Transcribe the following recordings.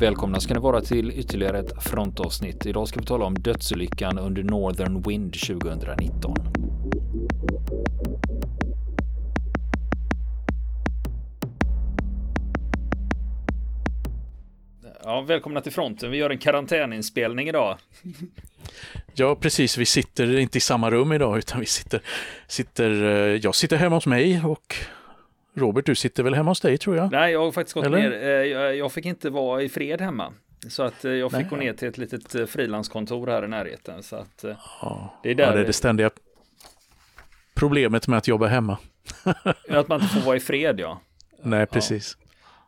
Välkomna ska ni vara till ytterligare ett frontavsnitt. Idag ska vi tala om dödsolyckan under Northern Wind 2019. Ja, välkomna till fronten. Vi gör en karantäninspelning idag. Ja, precis. Vi sitter inte i samma rum idag, utan vi sitter, sitter eh, jag sitter hemma hos mig och Robert, du sitter väl hemma hos dig tror jag? Nej, jag har faktiskt gått Eller? ner. Eh, jag fick inte vara i fred hemma. Så att eh, jag fick Nej. gå ner till ett litet frilanskontor här i närheten. Så att ja, det är där. Ja, det är det ständiga problemet med att jobba hemma. att man inte får vara i fred, ja. Nej, precis.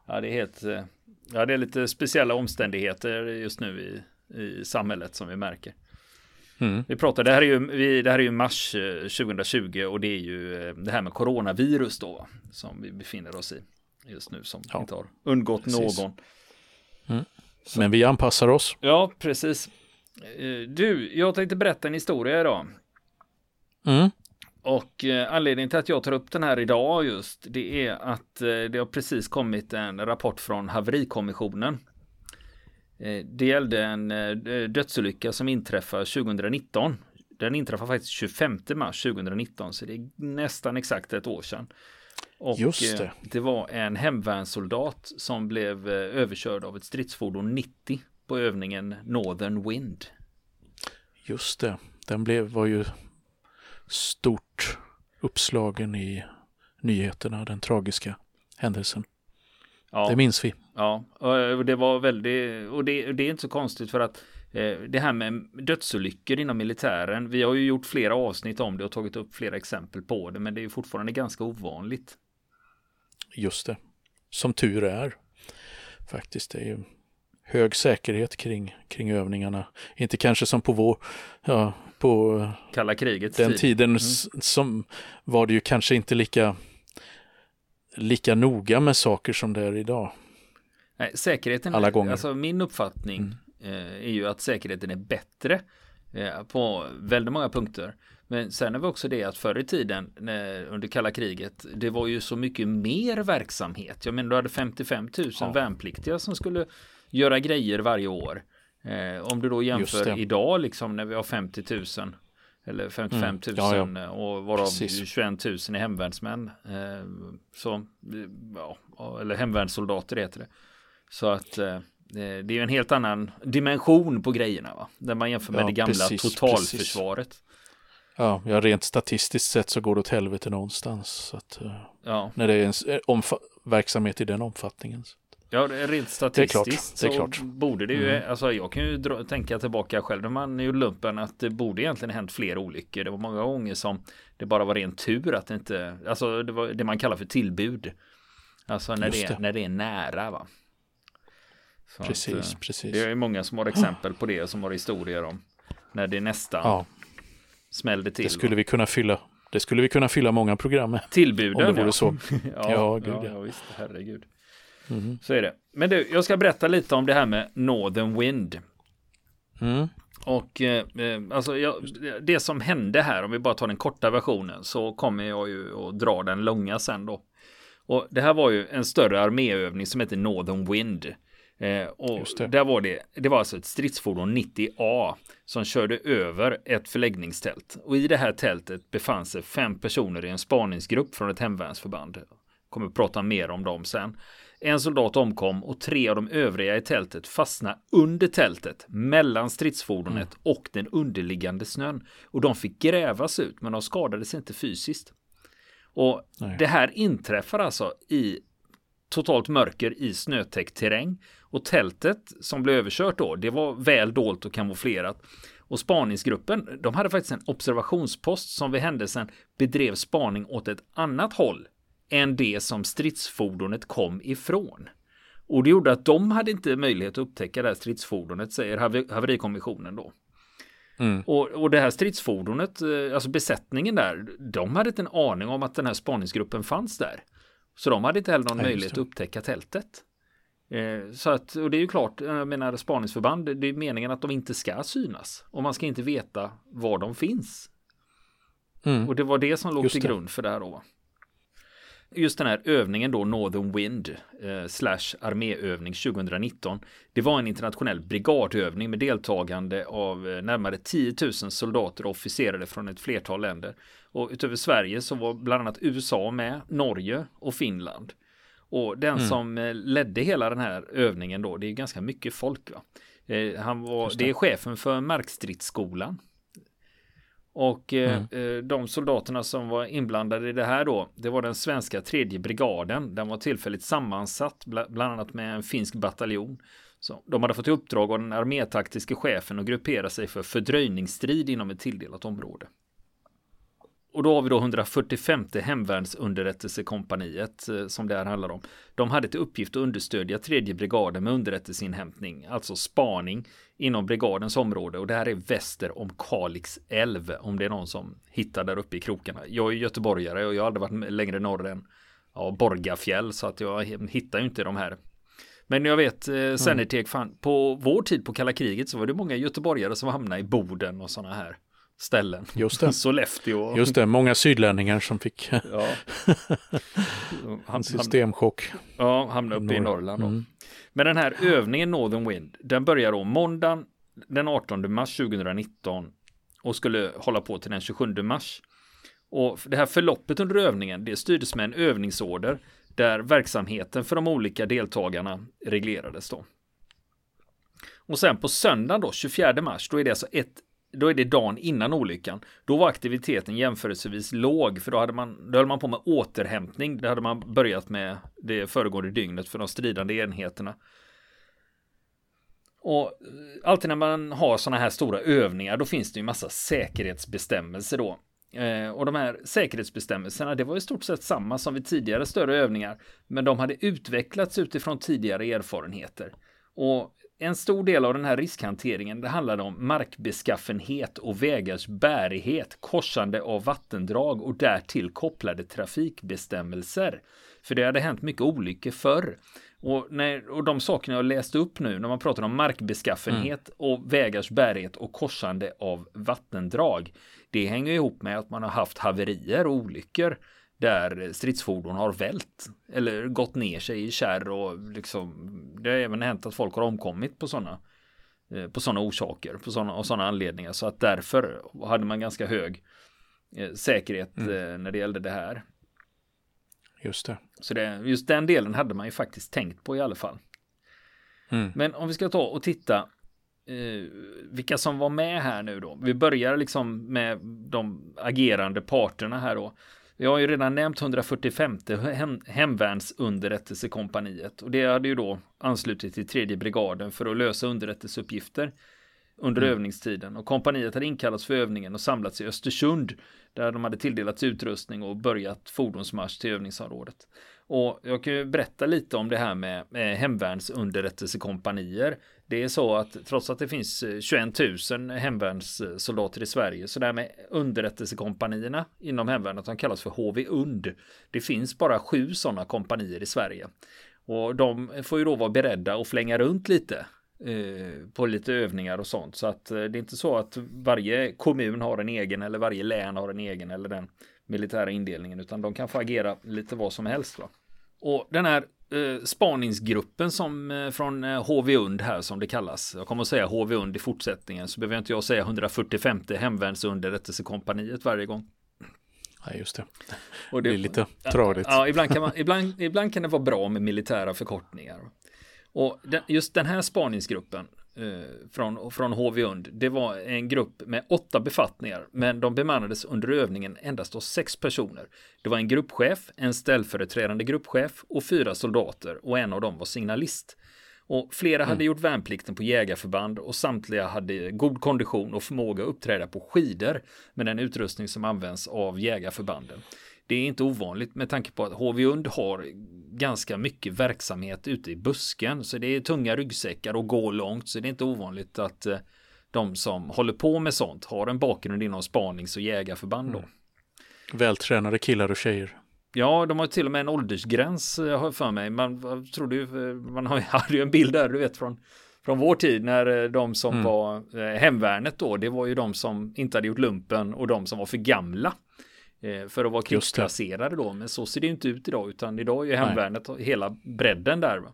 Ja, ja det är helt Ja, det är lite speciella omständigheter just nu i, i samhället som vi märker. Mm. Vi pratar, det här är ju, vi, det här är ju mars 2020 eh, och det är ju eh, det här med coronavirus då som vi befinner oss i just nu som ja. inte har undgått precis. någon. Mm. Men vi anpassar oss. Ja, precis. Eh, du, jag tänkte berätta en historia idag. Mm. Och anledningen till att jag tar upp den här idag just det är att det har precis kommit en rapport från haverikommissionen. Eh, det gällde en dödsolycka som inträffade 2019. Den inträffade faktiskt 25 mars 2019 så det är nästan exakt ett år sedan. Och Just det. det var en hemvärnssoldat som blev överkörd av ett stridsfordon 90 på övningen Northern Wind. Just det, den blev, var ju stort uppslagen i nyheterna, den tragiska händelsen. Ja, det minns vi. Ja, och det var väldigt, och det, det är inte så konstigt för att eh, det här med dödsolyckor inom militären, vi har ju gjort flera avsnitt om det och tagit upp flera exempel på det, men det är fortfarande ganska ovanligt. Just det, som tur är. Faktiskt, det är ju hög säkerhet kring, kring övningarna. Inte kanske som på vår, ja, på kalla kriget den tid. tiden mm. som var det ju kanske inte lika lika noga med saker som det är idag. Nej, säkerheten, Alla gånger. alltså min uppfattning mm. eh, är ju att säkerheten är bättre eh, på väldigt många punkter. Men sen är vi också det att förr i tiden när, under kalla kriget, det var ju så mycket mer verksamhet. Jag menar, du hade 55 000 ja. värnpliktiga som skulle göra grejer varje år. Eh, om du då jämför idag liksom när vi har 50 000 eller 55 000 mm. ja, ja. och varav Precis. 21 000 är hemvärnsmän. Eh, så, ja, eller hemvärnssoldater heter det. Så att eh, det är ju en helt annan dimension på grejerna va? Där man jämför med ja, det gamla precis, totalförsvaret. Precis. Ja, ja, rent statistiskt sett så går det åt helvete någonstans. Så att, eh, ja. När det är en eh, verksamhet i den omfattningen. Ja, rent statistiskt det är klart. Det är så borde det ju, mm. alltså jag kan ju dra, tänka tillbaka själv när man gjorde lumpen att det borde egentligen hänt fler olyckor. Det var många gånger som det bara var ren tur att det inte, alltså det var det man kallar för tillbud. Alltså när, det. det. när det är nära va. Så precis, att, eh, precis. Det är många som har exempel på det som har historier om när det nästan ja. smällde till. Det skulle vi kunna fylla det skulle vi kunna fylla många program med. Tillbuden. Om det vore ja. så. ja, ja, gud, ja. ja, visst, herregud. Mm. Så är det. Men du, jag ska berätta lite om det här med Northern Wind. Mm. Och eh, eh, alltså jag, det som hände här, om vi bara tar den korta versionen, så kommer jag ju att dra den långa sen då. Och det här var ju en större arméövning som heter Northern Wind. Eh, och där var det, det var alltså ett stridsfordon 90A som körde över ett förläggningstält. Och i det här tältet befann sig fem personer i en spaningsgrupp från ett hemvärnsförband. Kommer att prata mer om dem sen. En soldat omkom och tre av de övriga i tältet fastnade under tältet mellan stridsfordonet mm. och den underliggande snön. Och de fick grävas ut men de skadades inte fysiskt. Och Nej. det här inträffar alltså i totalt mörker i snötäckt terräng. Och tältet som blev överkört då, det var väl dolt och kamouflerat. Och spaningsgruppen, de hade faktiskt en observationspost som vid händelsen bedrev spaning åt ett annat håll än det som stridsfordonet kom ifrån. Och det gjorde att de hade inte möjlighet att upptäcka det här stridsfordonet, säger haverikommissionen då. Mm. Och, och det här stridsfordonet, eh, alltså besättningen där, de hade inte en aning om att den här spaningsgruppen fanns där. Så de hade inte heller någon Nej, möjlighet att upptäcka tältet. Eh, så att, och det är ju klart, jag menar spaningsförband, det är meningen att de inte ska synas. Och man ska inte veta var de finns. Mm. Och det var det som låg Just till grund för det här då. Just den här övningen då, Northern Wind eh, slash arméövning 2019. Det var en internationell brigadövning med deltagande av eh, närmare 10 000 soldater och officerare från ett flertal länder. Och utöver Sverige så var bland annat USA med, Norge och Finland. Och den mm. som eh, ledde hela den här övningen då, det är ganska mycket folk. Va? Eh, han var, det. är chefen för markstridsskolan och eh, mm. eh, de soldaterna som var inblandade i det här då, det var den svenska tredje brigaden. Den var tillfälligt sammansatt, bland annat med en finsk bataljon. Så de hade fått i uppdrag av den armétaktiska chefen att gruppera sig för fördröjningsstrid inom ett tilldelat område. Och då har vi då 145 hemvärnsunderrättelsekompaniet eh, som det här handlar om. De hade till uppgift att understödja tredje brigaden med underrättelseinhämtning, alltså spaning inom brigadens område och det här är väster om Kalix älv om det är någon som hittar där uppe i krokarna. Jag är göteborgare och jag har aldrig varit längre norr än ja, Borgafjäll så att jag hittar ju inte de här. Men jag vet eh, Sennertek, fan, på vår tid på kalla kriget så var det många göteborgare som hamnade i Boden och sådana här ställen. Just det. Sollefteå. Just det, många sydlänningar som fick ja. en systemchock. Ja, hamnade uppe i Norrland. Mm. Men den här övningen Northern Wind, den börjar då måndagen den 18 mars 2019 och skulle hålla på till den 27 mars. Och det här förloppet under övningen, det styrdes med en övningsorder där verksamheten för de olika deltagarna reglerades då. Och sen på söndagen då, 24 mars, då är det alltså ett då är det dagen innan olyckan. Då var aktiviteten jämförelsevis låg, för då hade man, då höll man på med återhämtning. Det hade man börjat med det föregående dygnet för de stridande enheterna. Och eh, alltid när man har sådana här stora övningar, då finns det ju massa säkerhetsbestämmelser då. Eh, och de här säkerhetsbestämmelserna, det var i stort sett samma som vid tidigare större övningar, men de hade utvecklats utifrån tidigare erfarenheter. Och en stor del av den här riskhanteringen det handlade om markbeskaffenhet och vägars bärighet, korsande av vattendrag och därtill kopplade trafikbestämmelser. För det hade hänt mycket olyckor förr. Och, när, och de sakerna jag läste upp nu när man pratar om markbeskaffenhet mm. och vägars bärighet och korsande av vattendrag. Det hänger ihop med att man har haft haverier och olyckor där stridsfordon har vält eller gått ner sig i kärr och liksom det har även hänt att folk har omkommit på sådana eh, på sådana orsaker på sådana och sådana anledningar så att därför hade man ganska hög eh, säkerhet mm. Eh, när det gällde det här. Just det. Så det, just den delen hade man ju faktiskt tänkt på i alla fall. Mm. Men om vi ska ta och titta eh, vilka som var med här nu då. Vi börjar liksom med de agerande parterna här då. Vi har ju redan nämnt 145 hem, hemvärnsunderrättelsekompaniet och det hade ju då anslutit till tredje brigaden för att lösa underrättelseuppgifter under mm. övningstiden och kompaniet hade inkallats för övningen och samlats i Östersund där de hade tilldelats utrustning och börjat fordonsmarsch till övningsområdet. Och jag kan ju berätta lite om det här med, hemvärnsunderrättelsekompanier. Det är så att trots att det finns eh, 21 000 hemvärnssoldater i Sverige så det här med underrättelsekompanierna inom hemvärnet de kallas för HV Und. Det finns bara sju sådana kompanier i Sverige. Och de får ju då vara beredda att flänga runt lite eh, på lite övningar och sånt. Så att eh, det är inte så att varje kommun har en egen eller varje län har en egen eller den militära indelningen utan de kan få agera lite vad som helst. Va? Och den här eh, spaningsgruppen som eh, från eh, HV Und här som det kallas. Jag kommer att säga HV Und i fortsättningen så behöver inte jag säga 145 hemvärnsunderrättelsekompaniet varje gång. Nej, just det. Och det, det är lite tradigt. Ja, ibland, kan man, ibland, ibland kan det vara bra med militära förkortningar. Och den, just den här spaningsgruppen eh, från, från HV Und, det var en grupp med åtta befattningar, men de bemannades under övningen endast av sex personer. Det var en gruppchef, en ställföreträdande gruppchef och fyra soldater och en av dem var signalist. Och flera hade mm. gjort värnplikten på jägarförband och samtliga hade god kondition och förmåga att uppträda på skidor med den utrustning som används av jägarförbanden. Det är inte ovanligt med tanke på att HV-UND har ganska mycket verksamhet ute i busken. Så det är tunga ryggsäckar och går långt. Så det är inte ovanligt att eh, de som håller på med sånt har en bakgrund inom spanings och jägarförband. Då. Mm. Vältränade killar och tjejer. Ja, de har till och med en åldersgräns eh, har jag för mig. Man trodde ju, eh, man hade ju en bild där, du vet från från vår tid när de som mm. var hemvärnet då, det var ju de som inte hade gjort lumpen och de som var för gamla för att vara krigsplacerade då. Men så ser det inte ut idag, utan idag är ju hemvärnet Nej. hela bredden där. Va?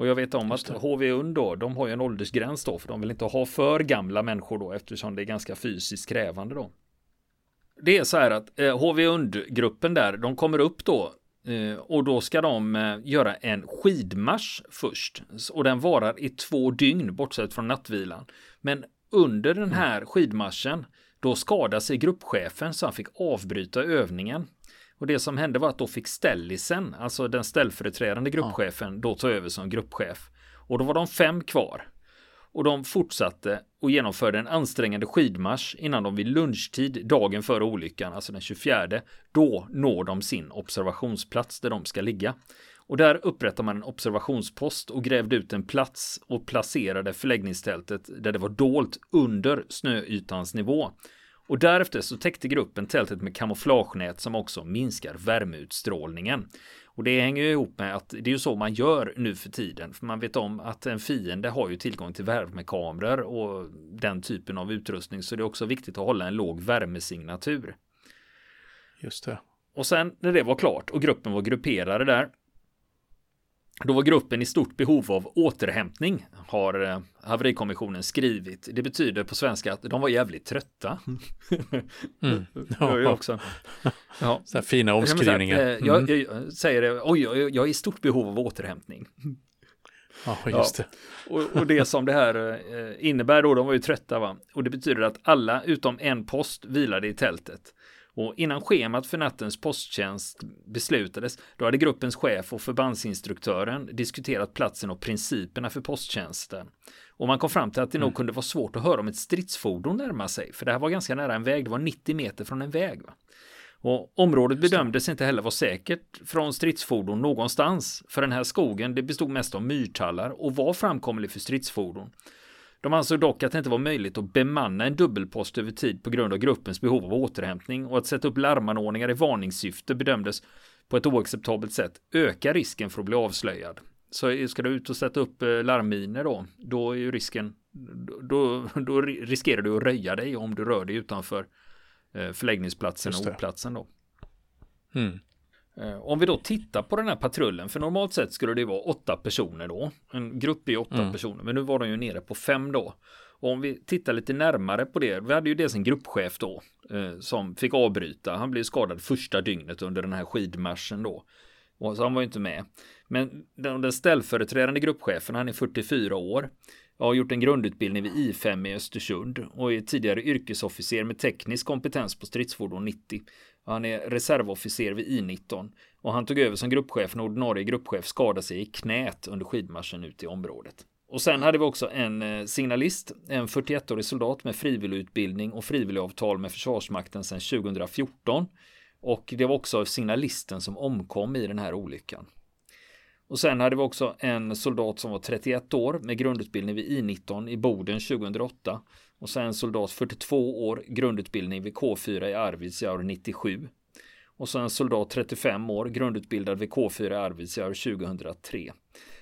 Och jag vet om att HVUN då, de har ju en åldersgräns då, för de vill inte ha för gamla människor då, eftersom det är ganska fysiskt krävande då. Det är så här att eh, HVUnd-gruppen där, de kommer upp då eh, och då ska de eh, göra en skidmarsch först. Och den varar i två dygn, bortsett från nattvilan. Men under den här skidmarschen, då skadade sig gruppchefen så han fick avbryta övningen. Och det som hände var att då fick ställisen, alltså den ställföreträdande gruppchefen, då ta över som gruppchef. Och då var de fem kvar. Och de fortsatte och genomförde en ansträngande skidmarsch innan de vid lunchtid dagen före olyckan, alltså den 24, då når de sin observationsplats där de ska ligga. Och där upprättar man en observationspost och grävde ut en plats och placerade förläggningstältet där det var dolt under snöytans nivå. Och därefter så täckte gruppen tältet med kamouflagenät som också minskar värmeutstrålningen. Och det hänger ju ihop med att det är ju så man gör nu för tiden. För man vet om att en fiende har ju tillgång till värmekameror och den typen av utrustning. Så det är också viktigt att hålla en låg värmesignatur. Just det. Och sen när det var klart och gruppen var grupperade där då var gruppen i stort behov av återhämtning, har eh, haverikommissionen skrivit. Det betyder på svenska att de var jävligt trötta. Mm. Ja. jag också. Ja. Så fina omskrivningar. Eh, mm. Jag, jag, säger det, oj, jag, jag är i stort behov av återhämtning. Ja, just det. Ja. Och, och, det som det här eh, innebär då, de var ju trötta va. Och det betyder att alla utom en post vilade i tältet. Och innan schemat för nattens posttjänst beslutades, då hade gruppens chef och förbandsinstruktören diskuterat platsen och principerna för posttjänsten. Och man kom fram till att det mm. nog kunde vara svårt att höra om ett stridsfordon närmar sig, för det här var ganska nära en väg, det var 90 meter från en väg. Va? Och området bedömdes inte heller vara säkert från stridsfordon någonstans, för den här skogen det bestod mest av myrtallar och var framkomlig för stridsfordon. De ansåg dock att det inte var möjligt att bemanna en dubbelpost över tid på grund av gruppens behov av återhämtning och att sätta upp larmanordningar i varningssyfte bedömdes på ett oacceptabelt sätt öka risken för att bli avslöjad. Så ska du ut och sätta upp eh, larmminer då, då är ju risken, då, då riskerar du att röja dig om du rör dig utanför eh, förläggningsplatsen och platsen då. Mm. Eh, om vi då tittar på den här patrullen, för normalt sett skulle det vara åtta personer då. En grupp i åtta mm. personer, men nu var de ju nere på fem då. Och om vi tittar lite närmare på det, vi hade ju dels en gruppchef då eh, som fick avbryta. Han blev skadad första dygnet under den här skidmarschen då. Och så han var ju inte med. Men den, den ställföreträdande gruppchefen, han är 44 år. Jag har gjort en grundutbildning vid I5 i Östersund och är tidigare yrkesofficer med teknisk kompetens på stridsfordon 90. Han är reservofficer vid I19 och han tog över som gruppchef när ordinarie gruppchef skadade sig i knät under skidmarschen ut i området. Och sen hade vi också en eh, signalist, en 41-årig soldat med frivilligutbildning och frivilligavtal med Försvarsmakten sedan 2014. Och det var också signalisten som omkom i den här olyckan. Och sen hade vi också en soldat som var 31 år med grundutbildning vid I19 i Boden 2008 och sen soldat 42 år, grundutbildning vid K4 i Arvidsjaur 97. Och sen soldat 35 år, grundutbildad vid K4 i Arvidsjaur 2003.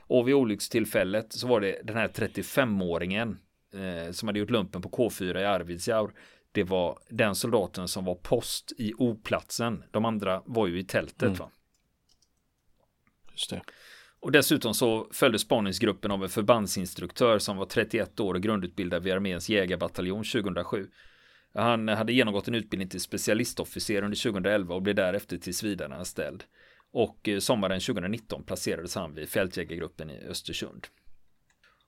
Och vid olyckstillfället så var det den här 35-åringen eh, som hade gjort lumpen på K4 i Arvidsjaur. Det var den soldaten som var post i O-platsen. De andra var ju i tältet. Mm. Va? Just det. Och dessutom så följde spaningsgruppen av en förbandsinstruktör som var 31 år och grundutbildad vid arméns jägarbataljon 2007. Han hade genomgått en utbildning till specialistofficer under 2011 och blev därefter tills vidare anställd. Och eh, sommaren 2019 placerades han vid fältjägargruppen i Östersund.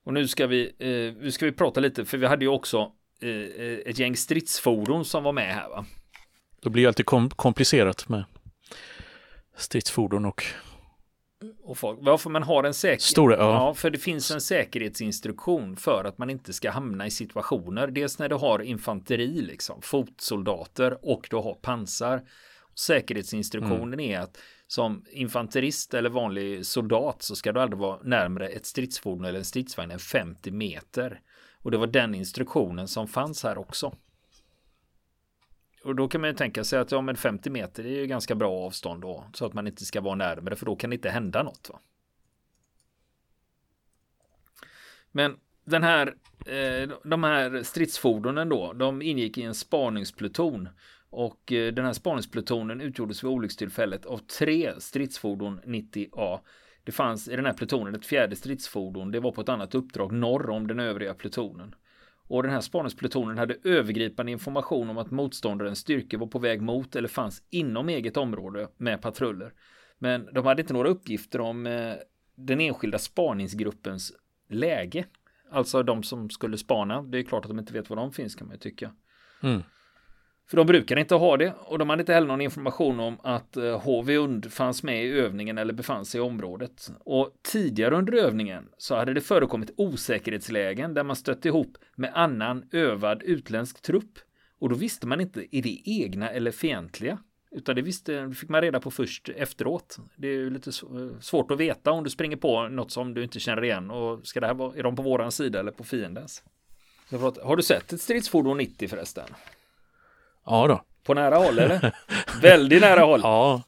Och nu ska vi, eh, nu ska vi prata lite, för vi hade ju också eh, eh ett gäng stridsfordon som var med här va? Då blir det alltid kom komplicerat med stridsfordon och och folk, varför man har en säker... Stora, ja. ja. För det finns en säkerhetsinstruktion för att man inte ska hamna i situationer. Dels när du har infanteri, liksom, fotsoldater och du har pansar. Säkerhetsinstruktionen mm. är att som infanterist eller vanlig soldat så ska du aldrig vara närmare ett stridsfordon eller en stridsvagn än 50 meter. Och det var den instruktionen som fanns här också. Och då kan man ju tänka sig att ja, men 50 meter är ju ganska bra avstånd då. Så att man inte ska vara närmare för då kan det inte hända något. Va? Men den här, eh, de här stridsfordonen då, de ingick i en spaningspluton. Och eh, den här spaningsplutonen utgjordes vid olyckstillfället av tre stridsfordon 90A. Det fanns i den här plutonen ett fjärde stridsfordon. Det var på ett annat uppdrag norr om den övriga plutonen. Och den här spaningsplutonen hade övergripande information om att motståndarens styrkor var på väg mot eller fanns inom eget område med patruller. Men de hade inte några uppgifter om eh, den enskilda spaningsgruppens läge. Alltså de som skulle spana. Det är klart att de inte vet var de finns kan man ju tycka. Mm. För de brukar inte ha det och de hade inte heller någon information om att eh, HV Und fanns med i övningen eller befann sig i området. Och tidigare under övningen så hade det förekommit osäkerhetslägen där man stött ihop med annan övad utländsk trupp. Och då visste man inte, är det egna eller fientliga? Utan det visste, fick man reda på först efteråt. Det är ju lite eh, svårt att veta om du springer på något som du inte känner igen. Och ska det här vara, är de på våran sida eller på fiendens? Har du sett ett stridsfordon 90 förresten? Ja då. På nära håll eller? Väldigt nära håll. Ja.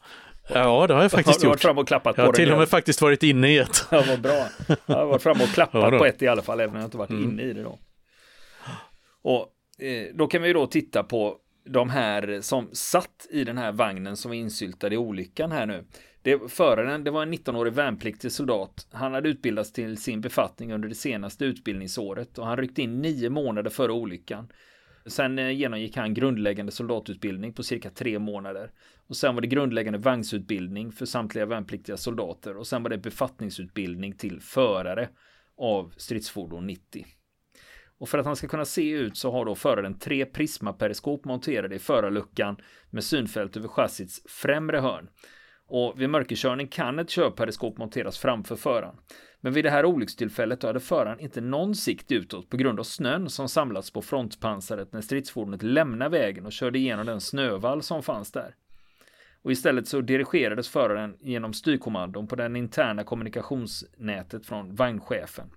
Ja, det har jag faktiskt har gjort. fram och klappat jag har till och med faktiskt varit inne i ett. Ja, vad bra. Jag har varit fram och klappat ja, på ett i alla fall, även om jag inte varit mm. inne i det då. Och eh, då kan vi då titta på de här som satt i den här vagnen som var insyltad i olyckan här nu. Det, föraren, det var en 19-årig värnpliktig soldat. Han hade utbildats till sin befattning under det senaste utbildningsåret och han ryckte in nio månader före olyckan. Sen eh, genomgick han grundläggande soldatutbildning på cirka tre månader. Och sen var det grundläggande vagnsutbildning för samtliga värnpliktiga soldater och sen var det befattningsutbildning till förare av stridsfordon 90. Och för att han ska kunna se ut så har då föraren tre prismaperiskop monterade i förarluckan med synfält över chassits främre hörn. Och vid mörkerkörning kan ett körperiskop monteras framför föraren. Men vid det här olyckstillfället hade föraren inte någon sikt utåt på grund av snön som samlats på frontpansaret när stridsfordonet lämnade vägen och körde igenom den snövall som fanns där. Och istället så dirigerades föraren genom styrkommandon på den interna kommunikationsnätet från vagnchefen.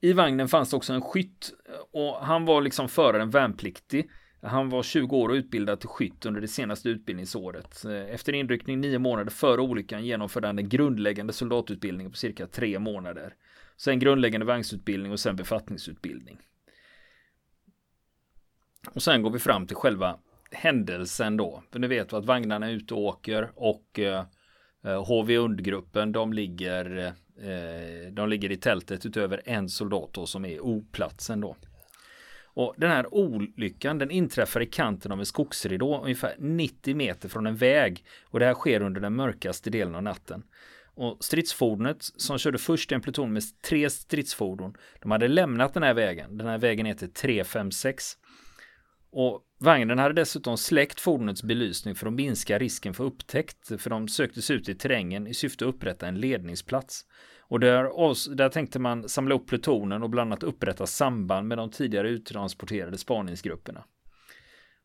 I vagnen fanns också en skytt eh, och han var liksom föraren värnpliktig han var 20 år och utbildad till skytt under det senaste utbildningsåret. Eh, efter inryckning nio månader före olyckan genomförde han den grundläggande soldatutbildningen på cirka tre månader. Sen grundläggande vagnsutbildning och sen befattningsutbildning. Och sen går vi fram till själva händelsen då. För nu vet vi att vagnarna är ute och åker och eh, eh, HV Undgruppen de ligger, de ligger i tältet utöver en soldat då, som är oplatsen då. Och den här olyckan den inträffar i kanten av en skogsridå ungefär 90 meter från en väg och det här sker under den mörkaste delen av natten. Och stridsfordonet som körde först en pluton med tre stridsfordon, de hade lämnat den här vägen. Den här vägen heter 356. Och vagnen hade dessutom släckt fordonets belysning för att minska risken för upptäckt, för de sökte sig ut i terrängen i syfte att upprätta en ledningsplats. Och där, där tänkte man samla upp plutonen och bland annat upprätta samband med de tidigare uttransporterade spaningsgrupperna.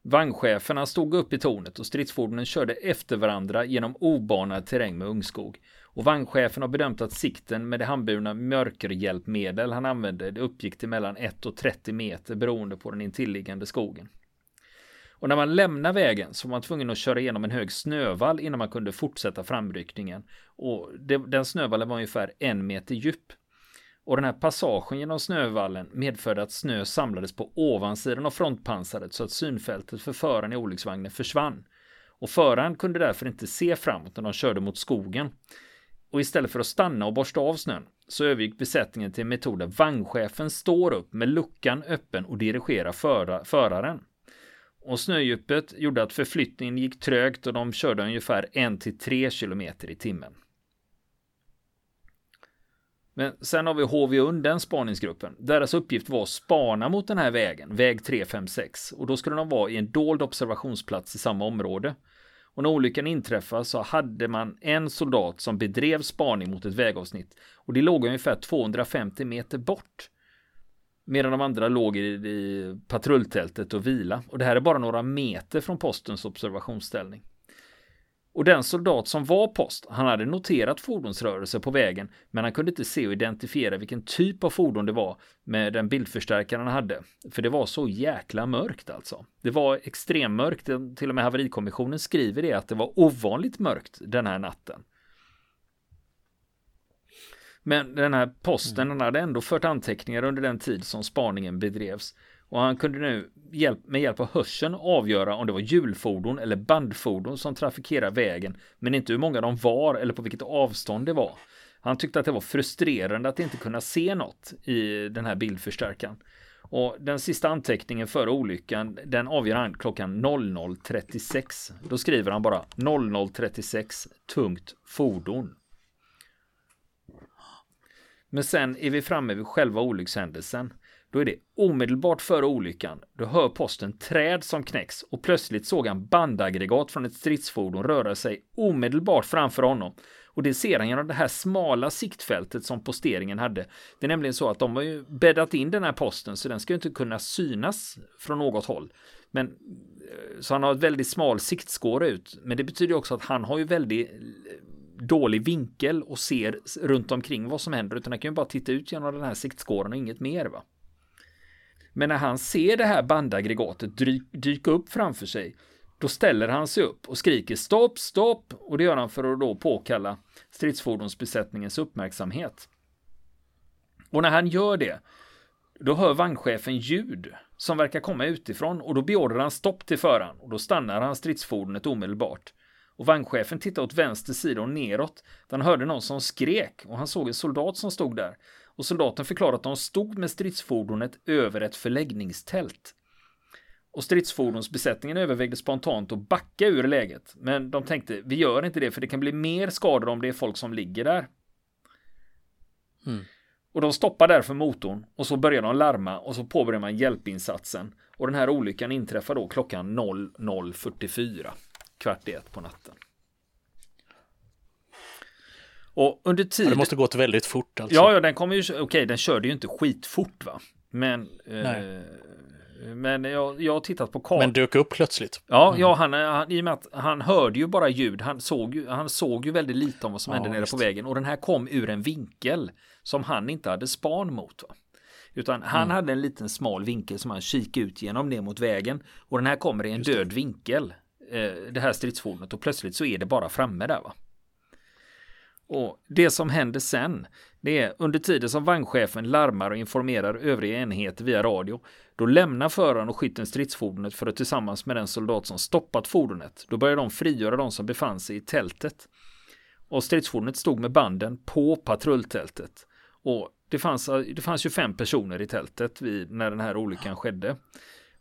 Vagncheferna stod upp i tornet och stridsfordonen körde efter varandra genom obanad terräng med ungskog. Och vagnchefen har bedömt att sikten med det handburna mörkerhjälpmedel han använde det uppgick till mellan 1 och 30 meter beroende på den intilliggande skogen. Och när man lämnar vägen så var man tvungen att köra igenom en hög snövall innan man kunde fortsätta framryckningen. Och det, den snövallen var ungefär en meter djup. Och den här passagen genom snövallen medförde att snö samlades på ovansidan av frontpansaret så att synfältet för föraren i olycksvagnen försvann. Och föraren kunde därför inte se framåt när de körde mot skogen. Och istället för att stanna och borsta av snön så övergick besättningen till en metod där vagnchefen står upp med luckan öppen och dirigerar föra, föraren. Och snödjupet gjorde att förflyttningen gick trögt och de körde ungefär 1-3 km i timmen. Men sen har vi HVUN, den spaningsgruppen. Deras uppgift var att spana mot den här vägen, väg 356. Och då skulle de vara i en dold observationsplats i samma område. Och när olyckan inträffade så hade man en soldat som bedrev spaning mot ett vägavsnitt. Och det låg ungefär 250 meter bort. Medan de andra låg i, i patrulltältet och vila. Och det här är bara några meter från postens observationsställning. Och den soldat som var post, han hade noterat fordonsrörelse på vägen, men han kunde inte se och identifiera vilken typ av fordon det var med den bildförstärkaren han hade. För det var så jäkla mörkt alltså. Det var extremmörkt, till och med haverikommissionen skriver det att det var ovanligt mörkt den här natten. Men den här posten mm. den hade ändå fört anteckningar under den tid som spaningen bedrevs. Och han kunde nu hjälp, med hjälp av hörseln avgöra om det var hjulfordon eller bandfordon som trafikerade vägen, men inte hur många de var eller på vilket avstånd det var. Han tyckte att det var frustrerande att inte kunna se något i den här bildförstärkaren. Och den sista anteckningen före olyckan, den avgör han klockan 00.36. Då skriver han bara 00.36 tungt fordon. Men sen är vi framme vid själva olyckshändelsen. Då är det omedelbart före olyckan. Då hör posten träd som knäcks och plötsligt såg han bandaggregat från ett stridsfordon röra sig omedelbart framför honom. Och det ser han genom det här smala siktfältet som posteringen hade. Det är nämligen så att de har ju bäddat in den här posten så den ska ju inte kunna synas från något håll. Men eh, så han har ett väldigt smal siktskåra ut. Men det betyder också att han har ju väldigt eh, dålig vinkel och ser runt omkring vad som händer utan han kan ju bara titta ut genom den här siktskåren och inget mer va. Men när han ser det här bandaggregatet dyka upp framför sig då ställer han sig upp och skriker stopp, stopp och det gör han för att då påkalla stridsfordonsbesättningens uppmärksamhet. Och när han gör det, då hör vagnchefen ljud som verkar komma utifrån och då beordrar han stopp till föraren och då stannar han stridsfordonet omedelbart. Och vagnchefen tittar åt vänster sida och neråt. Där han hörde någon som skrek och han såg en soldat som stod där. Och soldaten förklarade att de stod med stridsfordonet över ett förläggningstält. Och stridsfordonsbesättningen övervägde spontant att backa ur läget. Men de tänkte, vi gör inte det för det kan bli mer skador om det är folk som ligger där. Mm. Och de stoppar därför motorn och så börjar de larma och så påbörjar man hjälpinsatsen. Och den här olyckan inträffar då klockan 00.44 kvart i ett på natten. Och under tiden... det måste gått väldigt fort alltså. Ja, ja, den kommer ju... Okej, okay, den körde ju inte skitfort va. Men... Eh, men jag, jag har tittat på kartan. Men dök upp plötsligt. Ja, mm. ja han, han, i och med att han hörde ju bara ljud. Han såg ju, han såg ju väldigt lite om vad som ja, hände nere på vägen. Och den här kom ur en vinkel som han inte hade span mot. Va? Utan han mm. hade en liten smal vinkel som han kikade ut genom ner mot vägen. Och den här kommer i en död vinkel. Eh, det här stridsfordonet och plötsligt så är det bara framme där va. Och det som händer sen, det är under tiden som vagnchefen larmar och informerar övriga enheter via radio, då lämnar föraren och skytten stridsfordonet för att tillsammans med den soldat som stoppat fordonet, då börjar de frigöra de som befann sig i tältet. Och stridsfordonet stod med banden på patrulltältet. Och det fanns, det fanns ju fem personer i tältet vid, när den här olyckan skedde.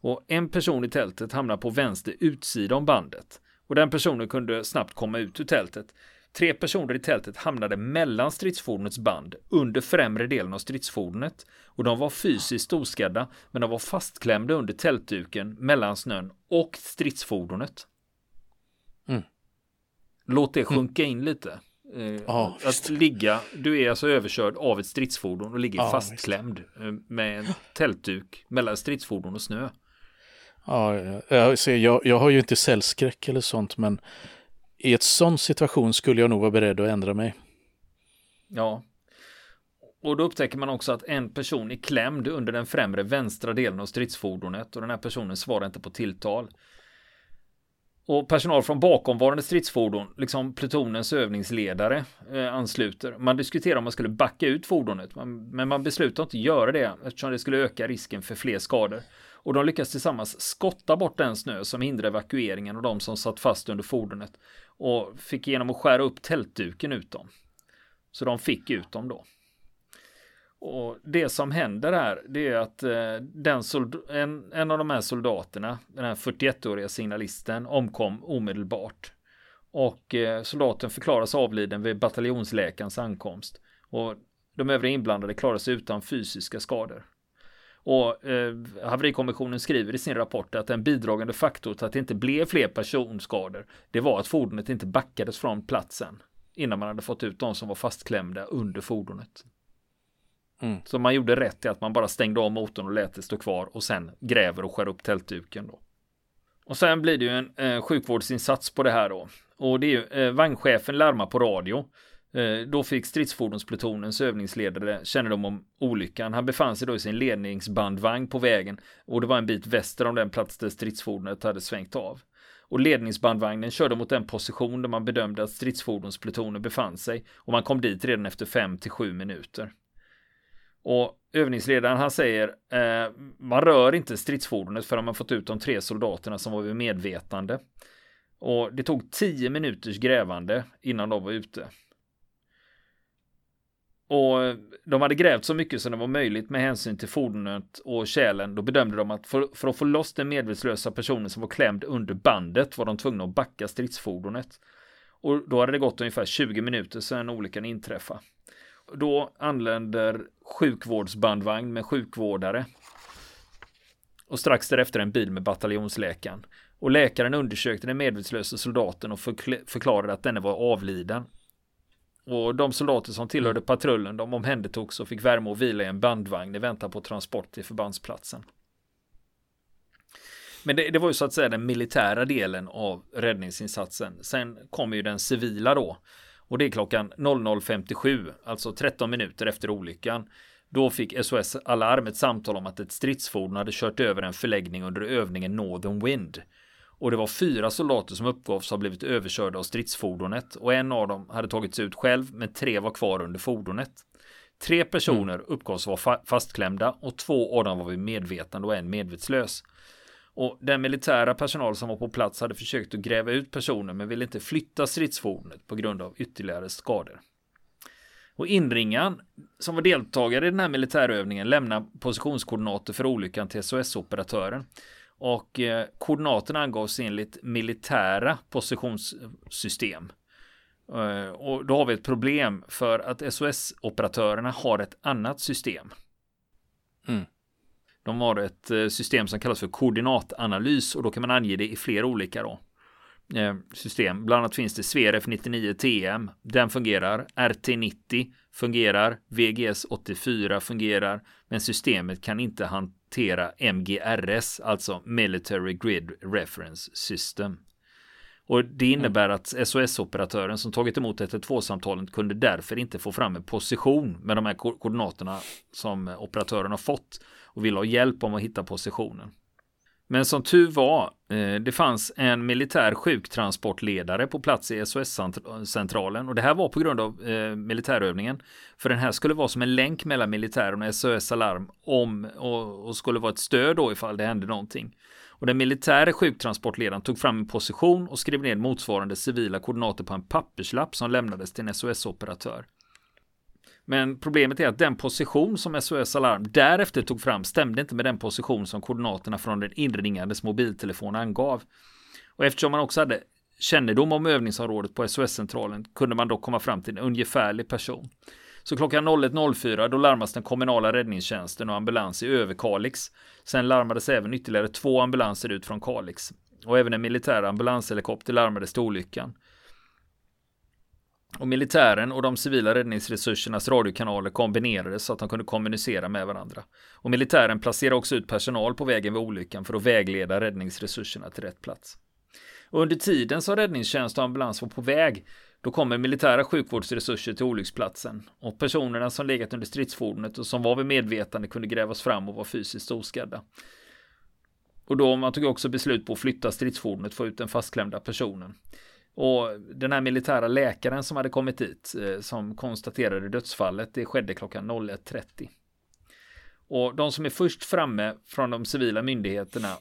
Och en person i tältet hamnar på vänster utsida om bandet. Och den personen kunde snabbt komma ut ur tältet. Tre personer i tältet hamnade mellan stridsfordonets band under främre delen av stridsfordonet och de var fysiskt oskadda men de var fastklämda under tältduken mellan snön och stridsfordonet. Mm. Låt det sjunka in lite. Eh, ja, att ligga, du är alltså överkörd av ett stridsfordon och ligger ja, fastklämd visst. Eh, med en tältduk mellan stridsfordon och snö. Ja, jag, jag, jag har ju inte cellskräck eller sånt, men i ett sån situation skulle jag nog vara beredd att ändra mig. Ja. Och då upptäcker man också att en person är klämd under den främre vänstra delen av stridsfordonet och den här personen svarar inte på tilltal. Och personal från bakomvarande stridsfordon, liksom plutonens övningsledare, eh, ansluter. Man diskuterar om man skulle backa ut fordonet, men man beslutar inte göra det eftersom det skulle öka risken för fler skador och de lyckas tillsammans skotta bort den snö som hindrar evakueringen och de som satt fast under fordonet och fick genom att skära upp tältduken ut dem. Så de fick ut dem då. Och det som händer här, det är att eh, den en, en av de här soldaterna, den här 41-åriga signalisten, omkom omedelbart. Och eh, soldaten förklaras avliden vid bataljonsläkarens ankomst. Och de övriga inblandade klarar sig utan fysiska skador. Och eh, haverikommissionen skriver i sin rapport att en bidragande faktor till att det inte blev fler personskador, det var att fordonet inte backades från platsen innan man hade fått ut de som var fastklämda under fordonet. Mm. Så man gjorde rätt i att man bara stängde av motorn och lät det stå kvar och sen gräver och skär upp tältduken då. Och sen blir det ju en eh, sjukvårdsinsats på det här då. Och det är ju eh, vagnchefen larmar på radio Eh, då fick stridsfordonsplutonens övningsledare kännedom om olyckan. Han befann sig då i sin ledningsbandvagn på vägen och det var en bit väster om den plats där stridsfordonet hade svängt av. Och ledningsbandvagnen körde mot den position där man bedömde att stridsfordonsplutonen befann sig och man kom dit redan efter 5 till 7 minuter. Och övningsledaren han säger eh, man rör inte stridsfordonet förrän man fått ut de tre soldaterna som var vid medvetande. Och det tog tio minuters grävande innan de var ute. Och de hade grävt så mycket som det var möjligt med hänsyn till fordonet och kärlen. Då bedömde de att för, för, att få loss den medvetslösa personen som var klämd under bandet var de tvungna att backa stridsfordonet. Och då hade det gått ungefär 20 minuter sedan olyckan inträffade. Då anländer sjukvårdsbandvagn med sjukvårdare. Och strax därefter en bil med bataljonsläkaren. Och läkaren undersökte den medvetslösa soldaten och förklarade att denne var avliden. Och de soldater som tillhörde patrullen de omhändertogs och fick värme och vila i en bandvagn i väntan på transport till förbandsplatsen. Men det, det, var ju så att säga den militära delen av räddningsinsatsen. Sen kommer ju den civila då. Och det är klockan 00.57, alltså 13 minuter efter olyckan. Då fick SOS Alarm ett samtal om att ett stridsfordon hade kört över en förläggning under övningen Northern Wind. Och det var fyra soldater som uppgavs ha blivit överkörda av stridsfordonet och en av dem hade tagits ut själv men tre var kvar under fordonet. Tre personer mm. uppgavs vara fa fastklämda och två av dem var vid medvetande och en medvetslös. Och den militära personal som var på plats hade försökt att gräva ut personen men ville inte flytta stridsfordonet på grund av ytterligare skador. Och inringaren som var deltagare i den här militärövningen lämnade positionskoordinater för olyckan till SOS-operatören. Och eh, koordinaterna angavs enligt militära positionssystem. Eh, och då har vi ett problem för att SOS-operatörerna har ett annat system. Mm. De har ett eh, system som kallas för koordinatanalys och då kan man ange det i flera olika då, eh, system. Bland annat finns det Sveref 99 TM. Den fungerar. RT90 fungerar. VGS 84 fungerar. Men systemet kan inte hantera MGRS, alltså Military Grid Reference System. Och det innebär att SOS-operatören som tagit emot 112-samtalen kunde därför inte få fram en position med de här koordinaterna som operatören har fått och vill ha hjälp om att hitta positionen. Men som tur var, eh, det fanns en militär sjuktransportledare på plats i SOS-centralen och det här var på grund av eh, militärövningen. För den här skulle vara som en länk mellan militären och SOS Alarm om och, och skulle vara ett stöd då ifall det hände någonting. Och den militära sjuktransportledaren tog fram en position och skrev ner motsvarande civila koordinater på en papperslapp som lämnades till en SOS-operatör. Men problemet är att den position som SOS Alarm därefter tog fram stämde inte med den position som koordinaterna från den inringandes mobiltelefon angav. Och eftersom man också hade kännedom om övningsområdet på SOS-centralen kunde man då komma fram till en ungefärlig person. Så klockan 01.04 då larmas den kommunala räddningstjänsten och ambulans i Överkalix. Sen larmades även ytterligare två ambulanser ut från Kalix. Och även en militär ambulanshelikopter larmades till olyckan. Och militären och de civila räddningsresursernas radiokanaler kombinerades så att de kunde kommunicera med varandra. Och militären placerade också ut personal på vägen vid olyckan för att vägleda räddningsresurserna till rätt plats. Och under tiden som räddningstjänst och ambulans var på väg då kommer militära sjukvårdsresurser till olycksplatsen och personerna som legat under stridsfordonet och som var vid medvetande kunde grävas fram och var fysiskt oskadda. Och då man tog också beslut på att flytta stridsfordonet för ut den fastklämda personen. Och den här militära läkaren som hade kommit dit eh, som konstaterade dödsfallet, det skedde klockan 01.30. Och de som är först framme från de civila myndigheterna,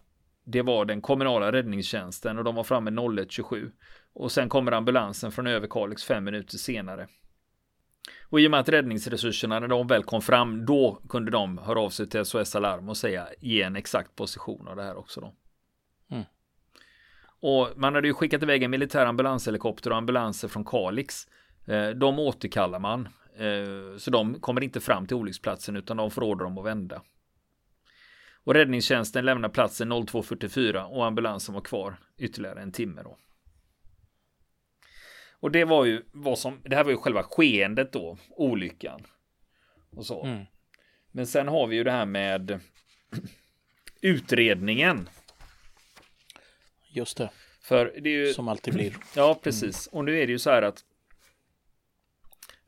det var den kommunala räddningstjänsten och de var framme 01.27. Och sen kommer ambulansen från Överkalix fem minuter senare. Och i och med att räddningsresurserna när de väl kom fram, då kunde de höra av sig till SOS Alarm och säga ge en exakt position av det här också då. Och man hade ju skickat iväg en militär ambulanshelikopter och ambulanser från Kalix. Eh, de återkallar man. Eh, så de kommer inte fram till olycksplatsen utan de får order om att vända. Och räddningstjänsten lämnar platsen 02.44 och ambulansen var kvar ytterligare en timme då. Och det var ju vad som, det här var ju själva skeendet då, olyckan. Och så. Mm. Men sen har vi ju det här med utredningen. Just det. För det är ju... Som alltid blir. Ja, precis. Och nu är det ju så här att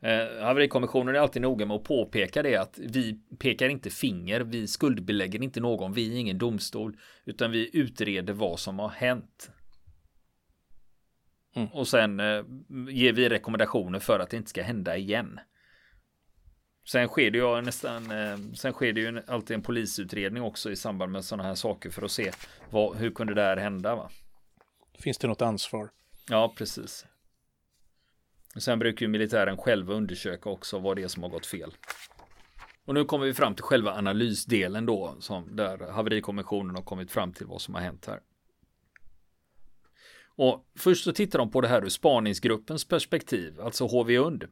Eh, haverikommissionen är alltid noga med att påpeka det att vi pekar inte finger, vi skuldbelägger inte någon, vi är ingen domstol, utan vi utreder vad som har hänt. Mm. Och sen eh, ger vi rekommendationer för att det inte ska hända igen. Sen sker det ju nästan, eh, sen sker det ju alltid en polisutredning också i samband med sådana här saker för att se vad, hur kunde det här hända va? Finns det något ansvar? Ja, precis. Sen brukar ju militären själva undersöka också vad det är som har gått fel. Och nu kommer vi fram till själva analysdelen då, som där haverikommissionen har kommit fram till vad som har hänt här. Och först så tittar de på det här ur spaningsgruppens perspektiv, alltså HV-UND.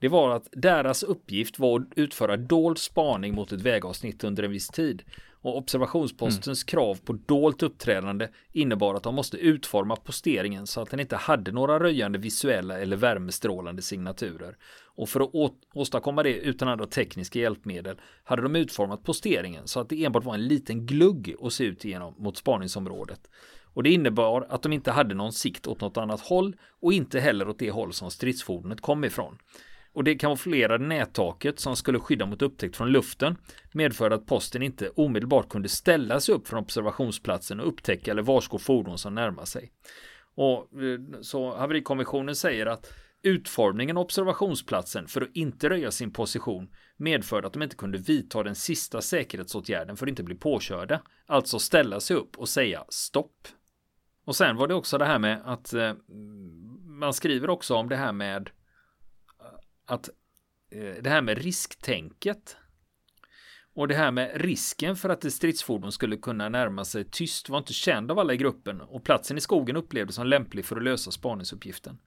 Det var att deras uppgift var att utföra dold spaning mot ett vägavsnitt under en viss tid. Och observationspostens mm. krav på dolt uppträdande innebar att de måste utforma posteringen så att den inte hade några röjande visuella eller värmestrålande signaturer. Och för att åstadkomma det utan andra tekniska hjälpmedel hade de utformat posteringen så att det enbart var en liten glugg att se ut igenom mot spaningsområdet. Och det innebar att de inte hade någon sikt åt något annat håll och inte heller åt det håll som stridsfordonet kom ifrån. Och det kamouflerade nättaket som skulle skydda mot upptäckt från luften medförde att posten inte omedelbart kunde ställa sig upp från observationsplatsen och upptäcka eller varsko fordon som närmar sig. Och eh, så haverikommissionen säger att utformningen av observationsplatsen för att inte röja sin position medförde att de inte kunde vidta den sista säkerhetsåtgärden för att inte bli påkörda. Alltså ställa sig upp och säga stopp. Och sen var det också det här med att eh, man skriver också om det här med att eh, det här med risktänket och det här med risken för att ett stridsfordon skulle kunna närma sig tyst var inte känd av alla i gruppen och platsen i skogen upplevdes som lämplig för att lösa spaningsuppgiften.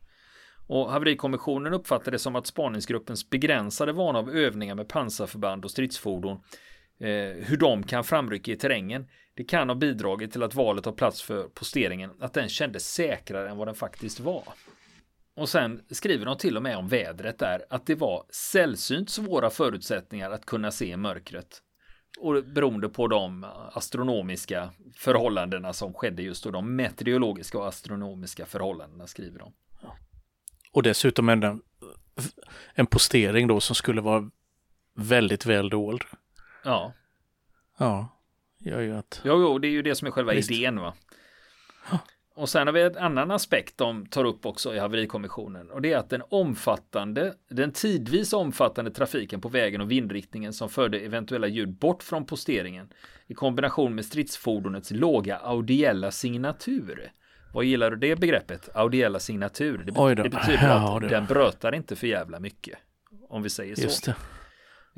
Och haverikommissionen uppfattade det som att spaningsgruppens begränsade vana av övningar med pansarförband och stridsfordon eh, hur de kan framrycka i terrängen. Det kan ha bidragit till att valet av plats för posteringen, att den kändes säkrare än vad den faktiskt var. Och sen skriver de till och med om vädret där, att det var sällsynt svåra förutsättningar att kunna se mörkret. Och beroende på de astronomiska förhållandena som skedde just då, de meteorologiska och astronomiska förhållandena skriver de. Och dessutom en, en postering då som skulle vara väldigt väl dold. Ja. Ja, gör ju att... Jo, jo, det är ju det som är själva Visst. idén va. Och sen har vi en annan aspekt de tar upp också i haverikommissionen och det är att den omfattande, den tidvis omfattande trafiken på vägen och vindriktningen som förde eventuella ljud bort från posteringen i kombination med stridsfordonets låga audiella signatur. Vad gillar du det begreppet? Audiella signatur. Det, be det betyder ja, att den brötar inte för jävla mycket. Om vi säger så. Det.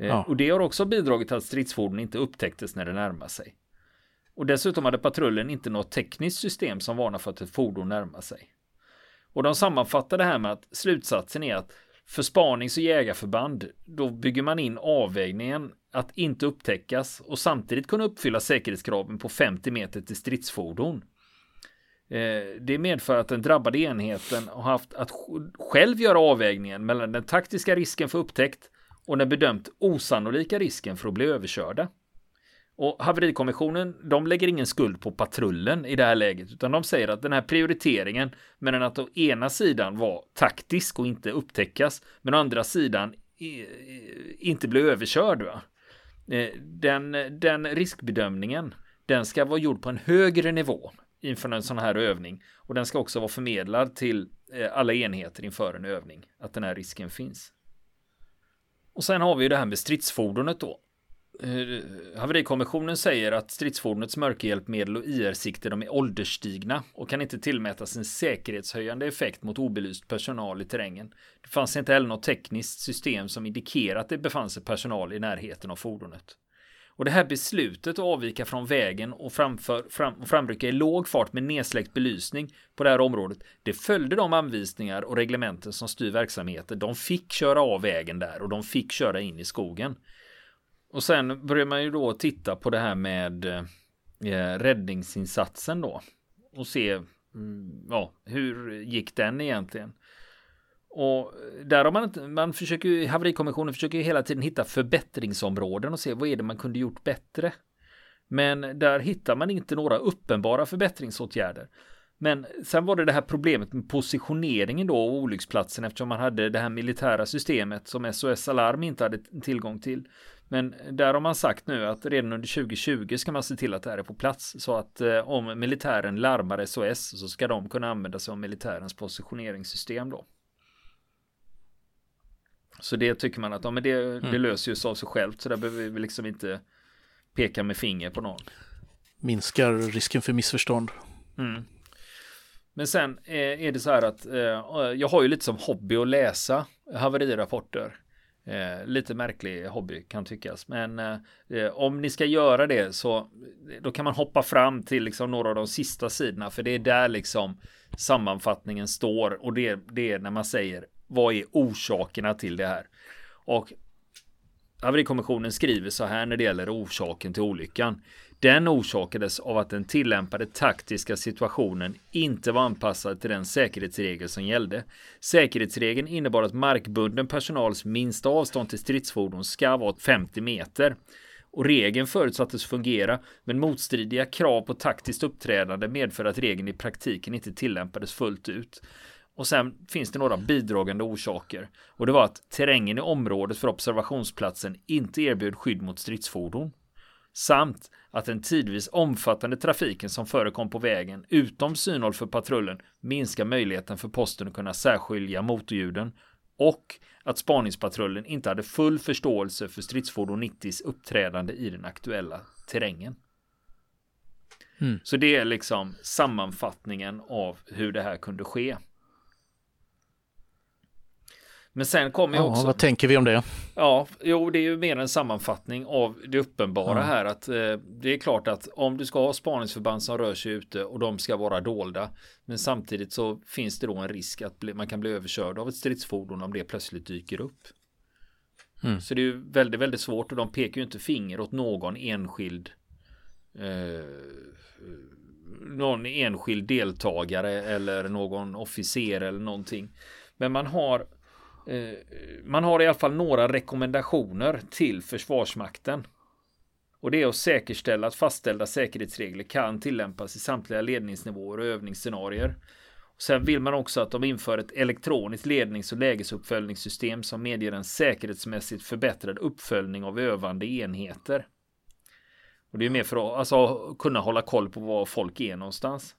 Eh, ja. Och det har också bidragit till att stridsfordon inte upptäcktes när det närmar sig. Och dessutom hade patrullen inte något tekniskt system som varnar för att ett fordon närmar sig. Och de sammanfattar det här med att slutsatsen är att för spanings och jägarförband då bygger man in avvägningen att inte upptäckas och samtidigt kunna uppfylla säkerhetskraven på 50 meter till stridsfordon. Eh, det medför att den drabbade enheten har haft att själv göra avvägningen mellan den taktiska risken för upptäckt och den bedömt osannolika risken för att bli överkörda. Och haverikommissionen, de lägger ingen skuld på patrullen i det här läget, utan de säger att den här prioriteringen mellan att å ena sidan vara taktisk och inte upptäckas, men å andra sidan inte bli överkörd. Va? Eh, den, den riskbedömningen, den ska vara gjord på en högre nivå inför en sån här övning och den ska också vara förmedlad till eh, alla enheter inför en övning, att den här risken finns. Och sen har vi ju det här med stridsfordonet då. Haverikommissionen säger att stridsfordonets mörkerhjälpmedel och IR-sikte de är ålderstigna och kan inte tillmätas en säkerhetshöjande effekt mot obelyst personal i terrängen. Det fanns inte heller något tekniskt system som indikerar att det befann sig personal i närheten av fordonet. Och det här beslutet att avvika från vägen och, framför, fram, och framrycka i låg fart med nedsläckt belysning på det här området, det följde de anvisningar och reglementen som styr verksamheten. De fick köra av vägen där och de fick köra in i skogen. Och sen börjar man ju då titta på det här med eh, räddningsinsatsen då och se mm, ja, hur gick den egentligen? Och där har man inte, man försöker ju, haverikommissionen försöker ju hela tiden hitta förbättringsområden och se vad är det man kunde gjort bättre. Men där hittar man inte några uppenbara förbättringsåtgärder. Men sen var det det här problemet med positioneringen då av olycksplatsen eftersom man hade det här militära systemet som SOS Alarm inte hade tillgång till. Men där har man sagt nu att redan under 2020 ska man se till att det här är på plats så att eh, om militären larmar SOS så ska de kunna använda sig av militärens positioneringssystem då. Så det tycker man att ja, men det, mm. det löser ju sig av sig självt. Så där behöver vi liksom inte peka med finger på någon. Minskar risken för missförstånd. Mm. Men sen är det så här att eh, jag har ju lite som hobby att läsa haverirapporter. Eh, lite märklig hobby kan tyckas. Men eh, eh om ni ska göra det så eh, då kan man hoppa fram till liksom några av de sista sidorna. För det är där liksom sammanfattningen står. Och det, det är när man säger vad är orsakerna till det här. Och Haverikommissionen skriver så här när det gäller orsaken till olyckan. Den orsakades av att den tillämpade taktiska situationen inte var anpassad till den säkerhetsregel som gällde. Säkerhetsregeln innebar att markbunden personals minsta avstånd till stridsfordon ska vara 50 meter. Och regeln förutsattes fungera, men motstridiga krav på taktiskt uppträdande medför att regeln i praktiken inte tillämpades fullt ut. Och sen finns det några bidragande orsaker. Och det var att terrängen i området för observationsplatsen inte erbjöd skydd mot stridsfordon. Samt att den tidvis omfattande trafiken som förekom på vägen utom synhåll för patrullen minskar möjligheten för posten att kunna särskilja motorljuden och att spaningspatrullen inte hade full förståelse för stridsfordon 90s uppträdande i den aktuella terrängen. Mm. Så det är liksom sammanfattningen av hur det här kunde ske. Men sen kommer jag också. Vad tänker vi om det? Ja, jo, det är ju mer en sammanfattning av det uppenbara ja. här att eh, det är klart att om du ska ha spaningsförband som rör sig ute och de ska vara dolda, men samtidigt så finns det då en risk att bli, man kan bli överkörd av ett stridsfordon om det plötsligt dyker upp. Mm. Så det är ju väldigt, väldigt svårt och de pekar ju inte finger åt någon enskild eh, någon enskild deltagare eller någon officer eller någonting. Men man har Eh, man har i alla fall några rekommendationer till Försvarsmakten. Och det är att säkerställa att fastställda säkerhetsregler kan tillämpas i samtliga ledningsnivåer och övningsscenarier. Sen vill man också att de inför ett elektroniskt lednings och lägesuppföljningssystem som medger en säkerhetsmässigt förbättrad uppföljning av övande enheter. Och det är mer för att alltså, kunna hålla koll på var folk är någonstans.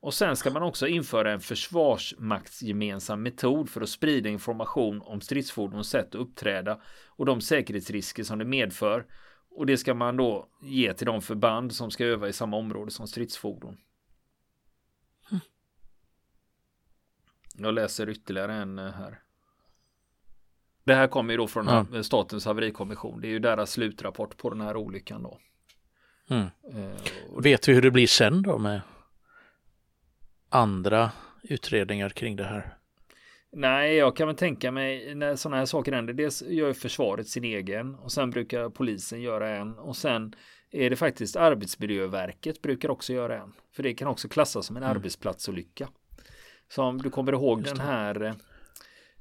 Och sen ska man också införa en försvarsmaktsgemensam metod för att sprida information om stridsfordons sätt att uppträda och de säkerhetsrisker som det medför. Och det ska man då ge till de förband som ska öva i samma område som stridsfordon. Hm. Jag läser ytterligare en eh, här. Det här kommer ju då från ja. Statens haverikommission. Det är ju deras slutrapport på den här olyckan då. Mm. Eh, Vet vi hur det blir sen då med andra utredningar kring det här? Nej, jag kan väl tänka mig när sådana här saker händer. Dels gör försvaret sin egen och sen brukar polisen göra en och sen är det faktiskt Arbetsmiljöverket brukar också göra en. För det kan också klassas som en mm. arbetsplatsolycka. Så om du kommer ihåg den här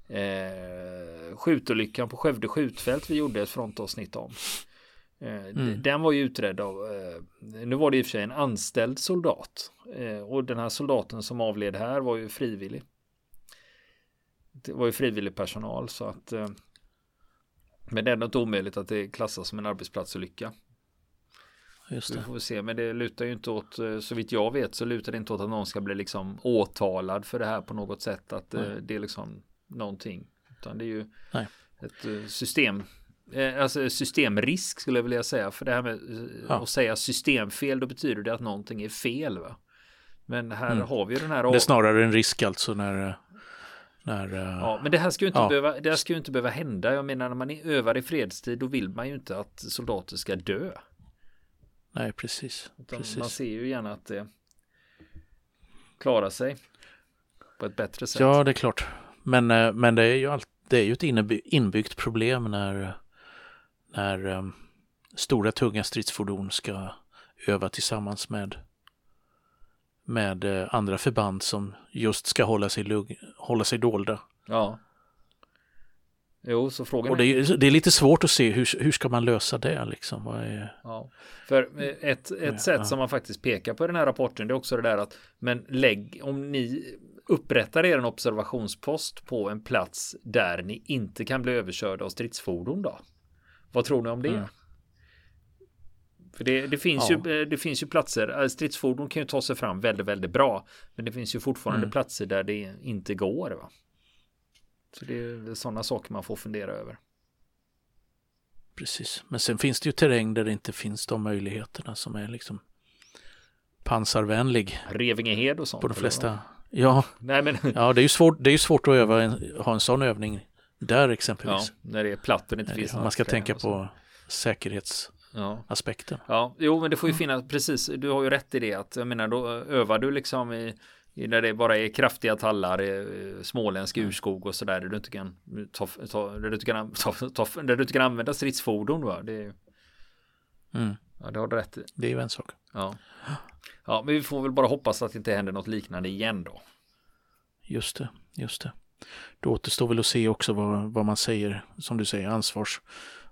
eh, skjutolyckan på Skövde skjutfält vi gjorde ett frontavsnitt om. Eh, mm. Den var ju utredd av, eh, nu var det i och för sig en anställd soldat. Eh, och den här soldaten som avled här var ju frivillig. Det var ju frivillig personal så att Men det är ändå inte omöjligt att det klassas som en arbetsplatsolycka. Just det. Vi får se, men det lutar ju inte åt, så vitt jag vet så lutar det inte åt att någon ska bli liksom åtalad för det här på något sätt. Att Nej. det är liksom någonting. Utan det är ju Nej. ett system alltså systemrisk skulle jag vilja säga. För det här med eh, ja. att säga systemfel, då betyder det att någonting är fel. Va? Men här mm. har vi ju den här... Det är snarare en risk alltså när... när ja, men det här ska ju inte, ja. behöva, det här ska inte behöva hända. Jag menar när man övar i fredstid, då vill man ju inte att soldater ska dö. Nej, precis. precis. Man ser ju gärna att det klarar sig på ett bättre sätt. Ja, det är klart. Men, eh, men det är ju allt, det är ju ett inbyggt problem när när um, stora tunga stridsfordon ska öva tillsammans med, med uh, andra förband som just ska hålla sig, lugg, hålla sig dolda. Ja. Jo, så frågan Och det är, det är lite svårt att se hur, hur ska man lösa det liksom. Vad är... ja. För ett, ett ja, sätt ja. som man faktiskt pekar på i den här rapporten det är också det där att men lägg om ni upprättar er en observationspost på en plats där ni inte kan bli överkörda av stridsfordon då. Vad tror ni om det? Mm. För det, det finns ja. ju, det finns ju platser, äh, stridsfordon kan ju ta sig fram väldigt, väldigt bra. Men det finns ju fortfarande mm. platser där det inte går. Va? Så det är, sådana saker man får fundera över. Precis, men sen finns det ju terräng där det inte finns de möjligheterna som är liksom pansarvänlig. Revingehed och sånt? På de flesta. Ja, Nej, men... ja det är ju svårt, det är svårt att öva en, ha en sån övning där exempelvis. Ja, när det är platt och det inte finns Man ska tänka på säkerhetsaspekten. Ja. ja, jo, men det får ju finnas, precis, du har ju rätt i det att jag menar, då övar du liksom i när det bara är kraftiga tallar, småländsk mm. urskog och sådär där du inte kan ta, ta, där du inte kan, ta, ta, där du inte kan använda stridsfordon. Va? Det, är, mm. Ja, det har du rätt i. Det är ju en sak. Ja. ja, men vi får väl bara hoppas att det inte händer något liknande igen då. Just det, just det. Då återstår väl att se också vad, vad man säger, som du säger, ansvars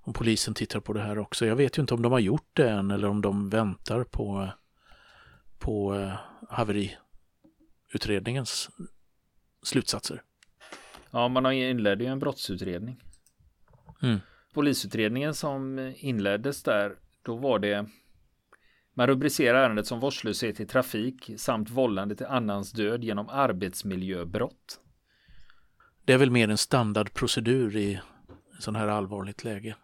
om polisen tittar på det här också. Jag vet ju inte om de har gjort det än eller om de väntar på, på uh, haveri utredningens slutsatser. Ja, man har inledde ju en brottsutredning. Mm. Polisutredningen som inleddes där, då var det man rubricerar ärendet som vårdslöshet i trafik samt vållande till annans död genom arbetsmiljöbrott. Det är väl mer en standardprocedur i sån här allvarligt läge.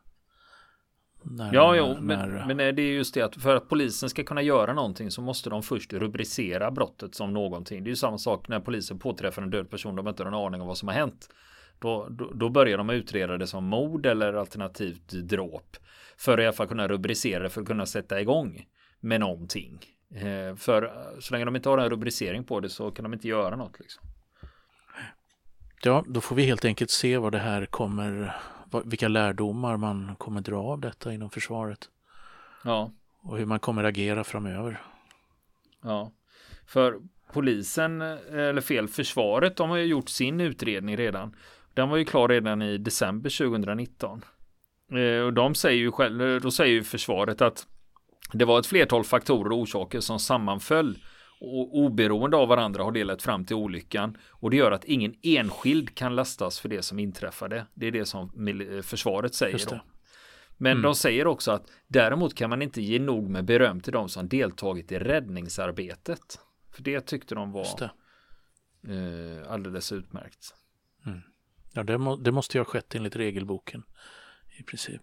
När, ja, jo, när, men, men det är just det att för att polisen ska kunna göra någonting så måste de först rubricera brottet som någonting. Det är ju samma sak när polisen påträffar en död person. De har inte någon aning om vad som har hänt. Då, då, då börjar de utreda det som mord eller alternativt dråp. För att i alla fall kunna rubricera det för att kunna sätta igång med någonting. Eh, för så länge de inte har en rubricering på det så kan de inte göra något. Liksom. Ja, då får vi helt enkelt se vad det här kommer vilka lärdomar man kommer dra av detta inom försvaret. Ja. Och hur man kommer agera framöver. Ja, för polisen, eller fel, försvaret, de har ju gjort sin utredning redan. Den var ju klar redan i december 2019. Eh, och de säger ju själv, då säger ju försvaret att det var ett flertal faktorer och orsaker som sammanföll och oberoende av varandra har det lett fram till olyckan och det gör att ingen enskild kan lastas för det som inträffade. Det är det som försvaret säger. Men mm. de säger också att däremot kan man inte ge nog med beröm till de som deltagit i räddningsarbetet. För det tyckte de var eh, alldeles utmärkt. Mm. Ja, det, må, det, måste ju ha skett enligt regelboken i princip.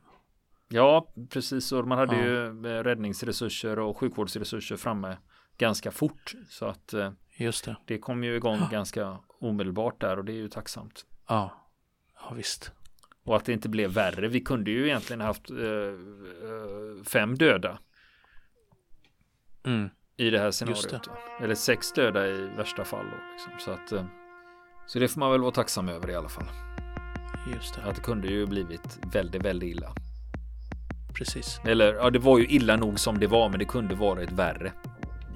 Ja, precis. Och man hade ja. ju eh, räddningsresurser och sjukvårdsresurser framme ganska fort. Så att eh, Just det. det kom ju igång ja. ganska omedelbart där och det är ju tacksamt. Ja, ja visst. Och att det inte blev värre. Vi kunde ju egentligen haft eh, eh fem döda. Mm. I det här scenariot. Det. Eller sex döda i värsta fall. Då, liksom. Så att eh, så det får man väl vara tacksam över i alla fall. Just det. Att det kunde ju blivit väldigt, väldigt illa. Precis. Eller ja, det var ju illa nog som det var, men det kunde varit värre.